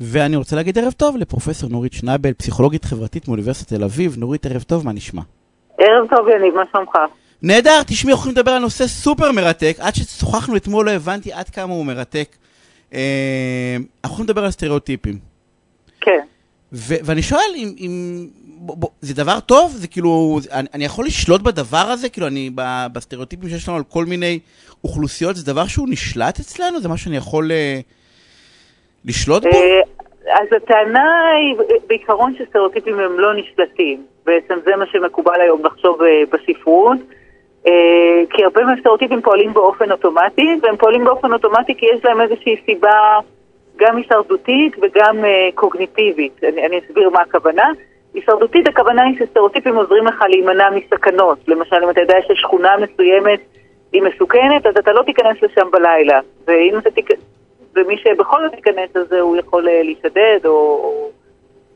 ואני רוצה להגיד ערב טוב לפרופסור נורית שנבל, פסיכולוגית חברתית מאוניברסיטת תל אביב. נורית, ערב טוב, מה נשמע? ערב טוב, יניב, מה שלומך? נהדר, תשמעי, אנחנו לדבר על נושא סופר מרתק. עד ששוחחנו אתמול לא הבנתי עד כמה הוא מרתק. אה, אנחנו נדבר על סטריאוטיפים. כן. ו- ואני שואל אם, אם ב- ב- זה דבר טוב? זה כאילו, אני, אני יכול לשלוט בדבר הזה? כאילו, אני, ב- בסטריאוטיפים שיש לנו על כל מיני אוכלוסיות, זה דבר שהוא נשלט אצלנו? זה משהו שאני יכול אה, לשלוט בו? אה, אז הטענה היא בעיקרון שסטריאוטיפים הם לא נשלטים. בעצם זה מה שמקובל היום לחשוב אה, בספרות. אה, כי הרבה מהסטריאוטיפים פועלים באופן אוטומטי, והם פועלים באופן אוטומטי כי יש להם איזושהי סיבה גם הישרדותית וגם קוגניטיבית. אני, אני אסביר מה הכוונה. הישרדותית הכוונה היא שסטריאוטיפים עוזרים לך להימנע מסכנות. למשל, אם אתה יודע ששכונה מסוימת היא מסוכנת, אז אתה לא תיכנס לשם בלילה. ואם אתה תיכנס... ומי שבכל זאת ייכנס לזה הוא יכול אה, להישדד, או,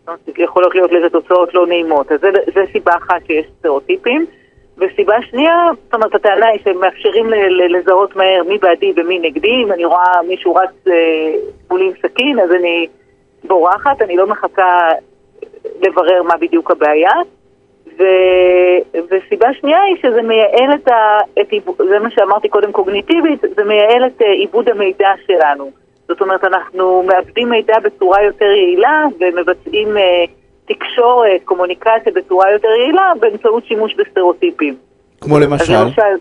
לא יכולות להיות לזה תוצאות לא נעימות. אז זה סיבה אחת שיש סטריאוטיפים. וסיבה שנייה, זאת אומרת, הטענה היא שהם מאפשרים ל- ל- לזהות מהר מי בעדי ומי נגדי. אם אני רואה מישהו רץ אה, מולי עם סכין, אז אני בורחת, אני לא מחכה לברר מה בדיוק הבעיה. ו... וסיבה שנייה היא שזה מייעל את ה... את. זה מה שאמרתי קודם קוגניטיבית, זה מייעל את אה, עיבוד המידע שלנו. זאת אומרת, אנחנו מאבדים מידע בצורה יותר יעילה ומבצעים אה, תקשורת, קומוניקציה בצורה יותר יעילה באמצעות שימוש בסטריאוטיפים. כמו למשל? אז למשל,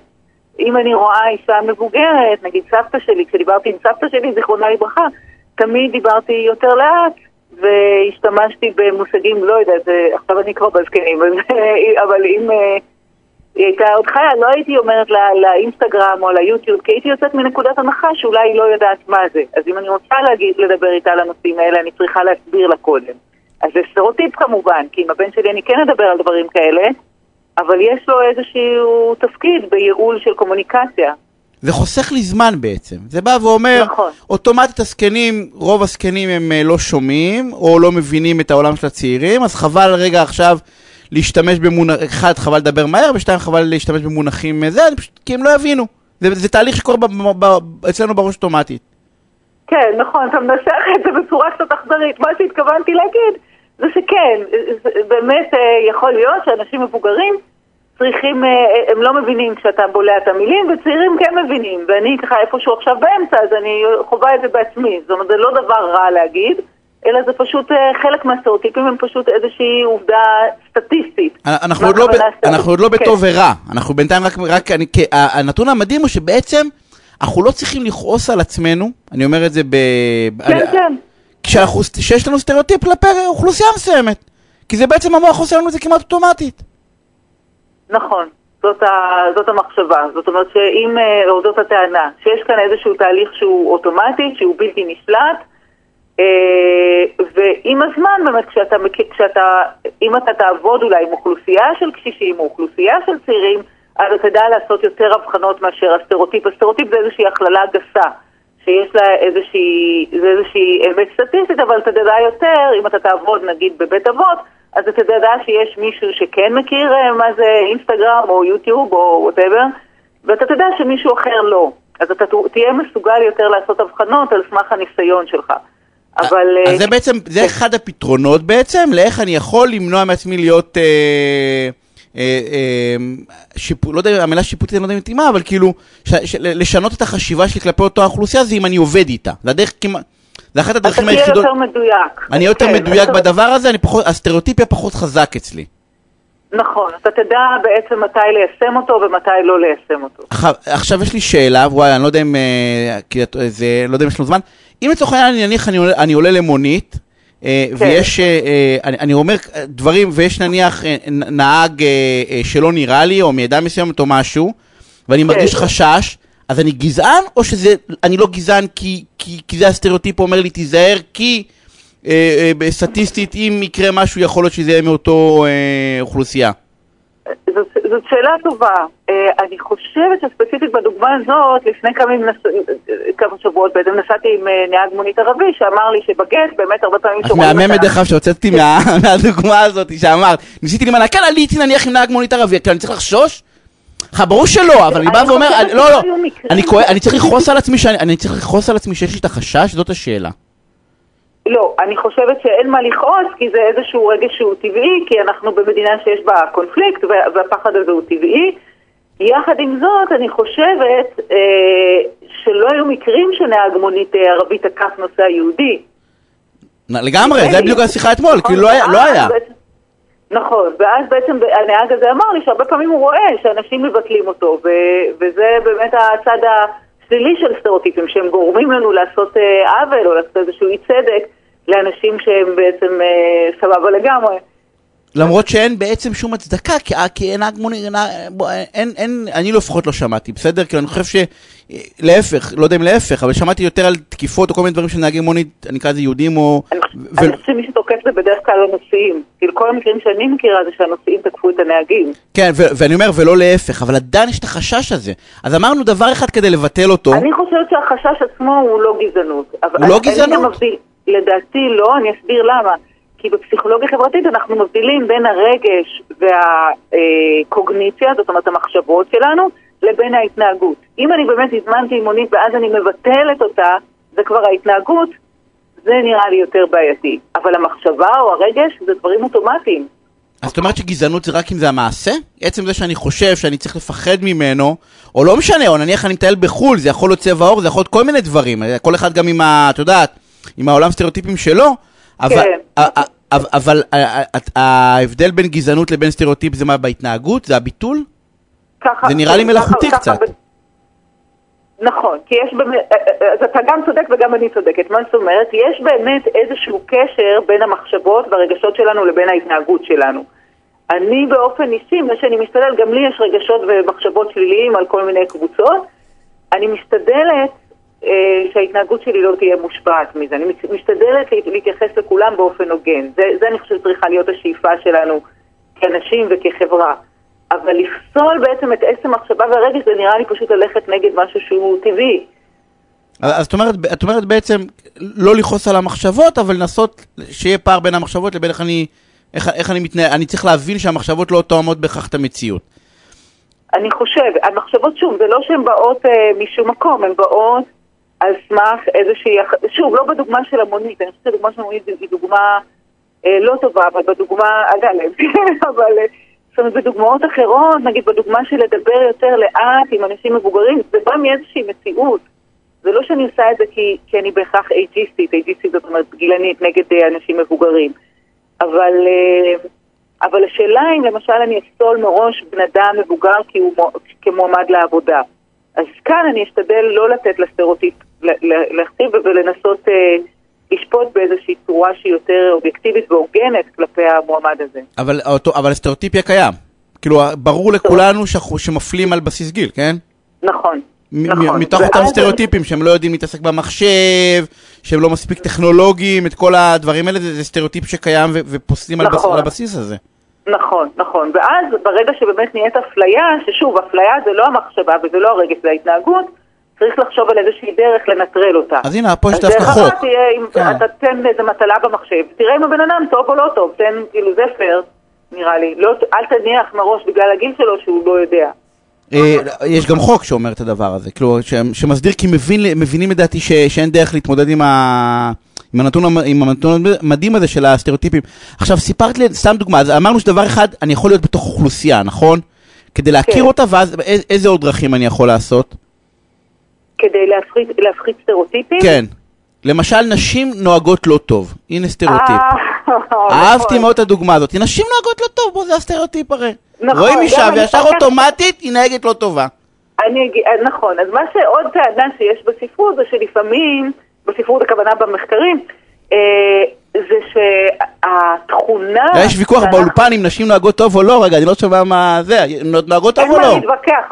אם אני רואה אישה מבוגרת, נגיד סבתא שלי, כשדיברתי עם סבתא שלי, זיכרונה לברכה, תמיד דיברתי יותר לאט, והשתמשתי במושגים, לא יודעת, עכשיו אני כבר בזקנים, אבל אם אה, היא הייתה עוד חיה, לא הייתי אומרת לה, לאינסטגרם או ליוטיוב, כי הייתי יוצאת מנקודת הנחה שאולי היא לא יודעת מה זה. אז אם אני רוצה להגיד, לדבר איתה על הנושאים האלה, אני צריכה להסביר לה קודם. אז זה סטריאוטיפ כמובן, כי עם הבן שלי אני כן אדבר על דברים כאלה, אבל יש לו איזשהו תפקיד בייעול של קומוניקציה. זה חוסך לי זמן בעצם. זה בא ואומר, נכון. אוטומטית הזקנים, רוב הזקנים הם אה, לא שומעים, או לא מבינים את העולם של הצעירים, אז חבל רגע עכשיו להשתמש במונחים, אחד, חבל לדבר מהר, ושתיים, חבל להשתמש במונחים אה, זה, פשוט, כי הם לא יבינו. זה, זה תהליך שקורה ב, ב, ב, אצלנו בראש אוטומטית. כן, נכון, אתה מנסח את זה בצורה קצת אכזרית. מה שהתכוונתי להגיד זה שכן, זה באמת אה, יכול להיות שאנשים מבוגרים צריכים, אה, הם לא מבינים כשאתה בולע את המילים, וצעירים כן מבינים. ואני ככה איפשהו עכשיו באמצע, אז אני חווה את זה בעצמי. זאת אומרת, זה לא דבר רע להגיד, אלא זה פשוט, אה, חלק מהסטריאוטיפים הם פשוט איזושהי עובדה סטטיסטית. אנחנו עוד, לא, ב? אנחנו עוד לא כן. בטוב ורע, אנחנו בינתיים רק, רק אני, הנתון המדהים הוא שבעצם אנחנו לא צריכים לכעוס על עצמנו, אני אומר את זה ב... כן, על- כן. כשאנחנו, שיש לנו סטריאוטיפ כלפי אוכלוסייה מסוימת. כי זה בעצם המוח עושה לנו את זה כמעט אוטומטית. נכון, זאת, ה, זאת המחשבה. זאת אומרת שאם, אה, או זאת הטענה, שיש כאן איזשהו תהליך שהוא אוטומטי, שהוא בלתי נשלט, אה, ועם הזמן באמת, כשאתה, כשאתה, אם אתה תעבוד אולי עם אוכלוסייה של קשישים או אוכלוסייה של צעירים, אז אתה תדע לעשות יותר הבחנות מאשר הסטריאוטיפ. הסטריאוטיפ זה איזושהי הכללה גסה. שיש לה איזושהי, זה איזושהי אמת סטטיסטית, אבל אתה תדע יותר, אם אתה תעבוד נגיד בבית אבות, אז אתה תדע שיש מישהו שכן מכיר אה, מה זה אינסטגרם או יוטיוב או whatever, ואתה תדע שמישהו אחר לא. אז אתה תהיה מסוגל יותר לעשות הבחנות על סמך הניסיון שלך. אבל... אז אה, זה בעצם, זה אחד הפתרונות בעצם, לאיך אני יכול למנוע מעצמי להיות, אה, אה, אה, שיפ... לא יודע, המילה שיפוטית אני לא יודע אם היא מתאימה, אבל כאילו, ש... ש... לשנות את החשיבה שלי כלפי אותה אוכלוסייה זה אם אני עובד איתה. זה הדרך כמעט, זה אחת אתה הדרכים תהיה היחידות, יותר מדויק. אני יותר כן, מדויק אתה- בדבר הזה, אני פחות, הסטריאוטיפיה פחות חזק אצלי. נכון, אתה תדע בעצם מתי ליישם אותו ומתי לא ליישם אותו. עכשיו, עכשיו יש לי שאלה, וואי, אני לא יודע אם, אה, כי את- זה, לא יודע אם יש לנו זמן. אם לצורך העניין, אני נניח, אני אני עולה למונית, אה, כן. ויש, אה, אה, אני, אני אומר אה, דברים, ויש נניח אה, נהג אה, אה, שלא נראה לי, או מעדה מסוימת או משהו, ואני מרגיש כן. חשש, אז אני גזען, או שזה, אני לא גזען כי, כי, כי זה הסטריאוטיפ אומר לי, תיזהר, כי אה, אה, סטטיסטית, אם יקרה משהו, יכול להיות שזה יהיה מאותו אה, אוכלוסייה. זאת, זאת שאלה טובה. אה, אני חושבת שספציפית בדוגמה הזאת, לפני כמה, שבועות בעצם נסעתי עם אה, נהג מונית ערבי שאמר לי שבגט באמת הרבה פעמים את שומעים מהממת דרך אגב שהוצאתי מה- מהדוגמה הזאת שאמרת, ניסיתי להימנע, כן, עליתי נניח עם נהג מונית ערבי, כאילו, אני צריך לחשוש? לך, ברור שלא, אבל אני בא ואומר, לא, לא, אני צריך לכעוס על עצמי שיש לי את החשש, זאת השאלה. לא, אני חושבת שאין מה לכעוס, כי זה איזשהו רגש שהוא טבעי, כי אנחנו במדינה שיש בה קונפליקט, והפחד הזה הוא טבעי. יחד עם זאת, אני חושבת אה, שלא היו מקרים שנהג מונית אה, ערבית תקף נוסע יהודי. לגמרי, זה בדיוק השיחה אתמול, נכון, כאילו לא היה. לא היה. נכון, ואז בעצם הנהג הזה אמר לי שהרבה פעמים הוא רואה שאנשים מבטלים אותו, וזה באמת הצד השלילי של סטריאוטיפים, שהם גורמים לנו לעשות אה, עוול או לעשות איזשהו אי צדק לאנשים שהם בעצם אה, סבבה לגמרי. למרות שאין בעצם שום הצדקה, כי, אה, כי אין הגמוני, אין, אין, אני לפחות לא שמעתי, בסדר? כי אני חושב ש... להפך, לא יודע אם להפך, אבל שמעתי יותר על תקיפות או כל מיני דברים של נהגי מונית, אני אקרא לזה יהודים או... אני חושבת שמי שתוקף זה בדרך כלל הנוסעים. כאילו כל המקרים שאני מכירה זה שהנוסעים תקפו את הנהגים. כן, ואני אומר, ולא להפך, אבל עדיין יש את החשש הזה. אז אמרנו דבר אחד כדי לבטל אותו. אני חושבת שהחשש עצמו הוא לא גזענות. הוא לא גזענות? לדעתי לא, אני אסביר למה. כי בפסיכולוגיה חברתית אנחנו מבדילים בין הרגש והקוגניציה, זאת אומרת המחשבות שלנו, לבין ההתנהגות. אם אני באמת הזמנתי מונית ואז אני מבטלת אותה, זה כבר ההתנהגות, זה נראה לי יותר בעייתי. אבל המחשבה או הרגש זה דברים אוטומטיים. אז זאת אומרת שגזענות זה רק אם זה המעשה? עצם זה שאני חושב שאני צריך לפחד ממנו, או לא משנה, או נניח אני מטייל בחו"ל, זה יכול להיות צבע עור, זה יכול להיות כל מיני דברים, כל אחד גם עם ה... את יודעת, עם העולם סטריאוטיפים שלו, אבל, כן. אבל ההבדל בין גזענות לבין סטריאוטיפ זה מה בהתנהגות? זה הביטול? ככה... זה נראה לי מלאכותי קצת. נכון, כי יש באמת, אז אתה גם צודק וגם אני צודקת. מה זאת אומרת? יש באמת איזשהו קשר בין המחשבות והרגשות שלנו לבין ההתנהגות שלנו. אני באופן אישי, מה שאני משתדל, גם לי יש רגשות ומחשבות שליליים על כל מיני קבוצות. אני משתדלת אה, שההתנהגות שלי לא תהיה מושפעת מזה. אני משתדלת להתייחס לכולם באופן הוגן. זה, זה אני חושבת צריכה להיות השאיפה שלנו כאנשים וכחברה. אבל לפסול בעצם את עצם המחשבה והרגש זה נראה לי פשוט ללכת נגד משהו שהוא טבעי. אז את אומרת, את אומרת בעצם לא לכעוס על המחשבות, אבל לנסות שיהיה פער בין המחשבות לבין איך אני, איך, איך אני מתנהל, אני צריך להבין שהמחשבות לא תואמות בהכרח את המציאות. אני חושב, המחשבות שוב, זה לא שהן באות אה, משום מקום, הן באות על סמך איזושהי, שוב, לא בדוגמה של המונית, אני חושבת שדוגמה של המונית היא דוגמה אה, לא טובה, אבל בדוגמה, אגב, אבל אה, זאת אומרת, בדוגמאות אחרות, נגיד בדוגמה של לדבר יותר לאט עם אנשים מבוגרים, זה בא מאיזושהי מציאות. זה לא שאני עושה את זה כי, כי אני בהכרח אייג'יסטית, אייג'יסטית זאת אומרת גילנית נגד אה, אנשים מבוגרים. אבל, אה, אבל השאלה אם למשל אני אפסול מראש בן אדם מבוגר כי הוא כמועמד לעבודה. אז כאן אני אשתדל לא לתת לסטריאוטיפ להכתיב ולנסות אה, לשפוט באיזושהי צורה שהיא יותר אובייקטיבית והוגנת כלפי המועמד הזה. אבל, אותו, אבל הסטריאוטיפיה קיים. כאילו, ברור לכולנו שמפלים על בסיס גיל, כן? נכון. נכון. מתוך אותם סטריאוטיפים שהם לא יודעים להתעסק במחשב, שהם לא מספיק טכנולוגיים, את כל הדברים האלה, זה, זה סטריאוטיפ שקיים ופוסלים נכון. על הבסיס הזה. נכון, נכון. ואז ברגע שבאמת נהיית אפליה, ששוב, אפליה זה לא המחשבה וזה לא הרגש, זה ההתנהגות, צריך לחשוב על איזושהי דרך לנטרל אותה. אז הנה, פה יש דווקא חוק. אז דרך אחת תהיה, אם כן. אתה תן איזה מטלה במחשב, תראה אם הבן אדם טוב או לא טוב, תן, כאילו, זה פייר, נראה לי. לא, אל תניח מראש בגלל הגיל שלו שהוא לא יודע. אה, יש גם חוק שאומר את הדבר הזה, כאילו, שמסביר כי מבינים לדעתי שאין דרך להתמודד עם ה... עם הנתון, עם הנתון המדהים הזה של הסטריאוטיפים. עכשיו, סיפרת לי, סתם דוגמה, אז אמרנו שדבר אחד, אני יכול להיות בתוך אוכלוסייה, נכון? כדי להכיר כן. אותה, ואז איזה עוד דרכים אני יכול לעשות? כדי להפחית, להפחית סטריאוטיפים? כן. למשל, נשים נוהגות לא טוב. הנה סטריאוטיפ. אה, אהבתי נכון. מאוד את הדוגמה הזאת. נשים נוהגות לא טוב, בוא, זה הסטריאוטיפ הרי. נכון. רואים אישה וישר אוטומטית היא נהגת לא טובה. אני, אה, נכון, אז מה שעוד טענה שיש בספרות זה שלפעמים, בספרות הכוונה במחקרים, אה, זה שהתכונה... יש ויכוח באולפן אם נשים נוהגות טוב או לא, רגע, אני לא שומע מה זה, נוהגות טוב או לא? אין מה להתווכח,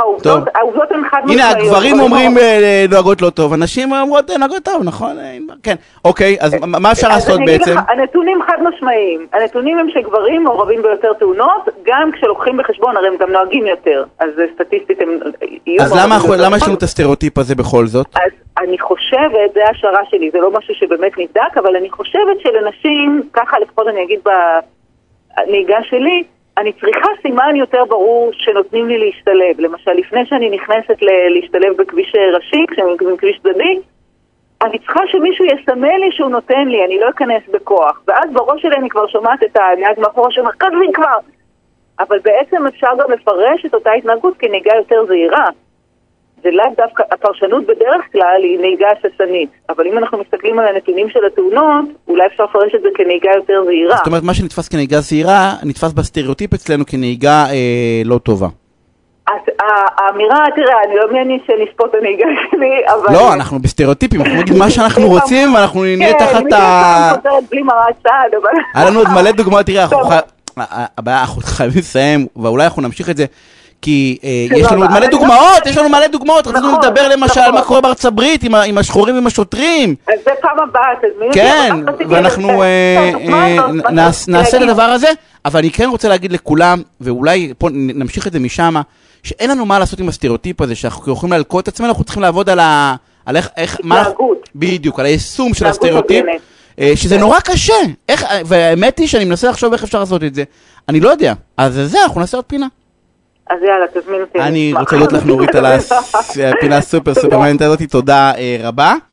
העובדות הן חד משמעיות. הנה, הגברים אומרים אה, נוהגות לא טוב, הנשים אומרות אה, נוהגות טוב, נכון? אה, כן. אוקיי, אז מה אפשר לעשות בעצם? הנתונים חד משמעיים. הנתונים הם שגברים מעורבים ביותר תאונות, גם כשלוקחים בחשבון, הרי הם גם נוהגים יותר, אז סטטיסטית הם יהיו... אז למה יש לנו את הסטריאוטיפ הזה בכל זאת? אז אני חושבת, זה השערה שלי, זה לא משהו שבאמת נבדק, אבל אני חושבת שלנשים, ככה לפחות אני אגיד בנהיגה שלי, אני צריכה סימן יותר ברור שנותנים לי להשתלב. למשל, לפני שאני נכנסת להשתלב בכביש ראשי, כשאני בכביש צדדי, אני צריכה שמישהו יסמן לי שהוא נותן לי, אני לא אכנס בכוח. ואז בראש שלי אני כבר שומעת את הנהג מאחורה שאומר, כתבי כבר! אבל בעצם אפשר גם לפרש את אותה התנהגות כנהיגה יותר זהירה. זה לאו דווקא, הפרשנות בדרך כלל היא נהיגה הססנית, אבל אם אנחנו מסתכלים על הנתונים של התאונות, אולי אפשר לפרש את זה כנהיגה יותר זהירה. זאת אומרת, מה שנתפס כנהיגה זהירה, נתפס בסטריאוטיפ אצלנו כנהיגה אה, לא טובה. אז האמירה, תראה, אני לא מעניין שנשפוט הנהיגה שלי, אבל... לא, אנחנו בסטריאוטיפים, אנחנו נגיד מה שאנחנו רוצים, ואנחנו נהיה תחת ה... כן, אני חוזרת בלי מראה צעד, אבל... היה לנו עוד מלא דוגמאות, תראה, אנחנו חייבים לסיים, ואולי אנחנו נמשיך את זה. כי אה, יש לנו מלא דוגמאות, יש לנו מלא דוגמאות, רצינו נכון, לדבר למשל נכון. מה קורה בארצות הברית עם השחורים ועם השוטרים. אז זה פעם הבאה, תזמין אותי. כן, ואנחנו אה, אה, נעשה את. הדבר הזה, אבל אני כן רוצה להגיד לכולם, ואולי פה נמשיך את זה משם, שאין לנו מה לעשות עם הסטריאוטיפ הזה, שאנחנו יכולים להלקות את עצמנו, אנחנו צריכים לעבוד על ה... על איך, איך, מה... בדיוק, על היישום של הסטריאוטיפ. אה, שזה נורא קשה. איך, והאמת היא שאני מנסה לחשוב איך אפשר לעשות את זה. אני לא יודע. אז זה, אנחנו נעשה עוד פינה. אז יאללה, תזמין אותי. אני. רוצה להודות לך נורית על הפינה הסופר סופר מעניינת הזאת, תודה אה, רבה.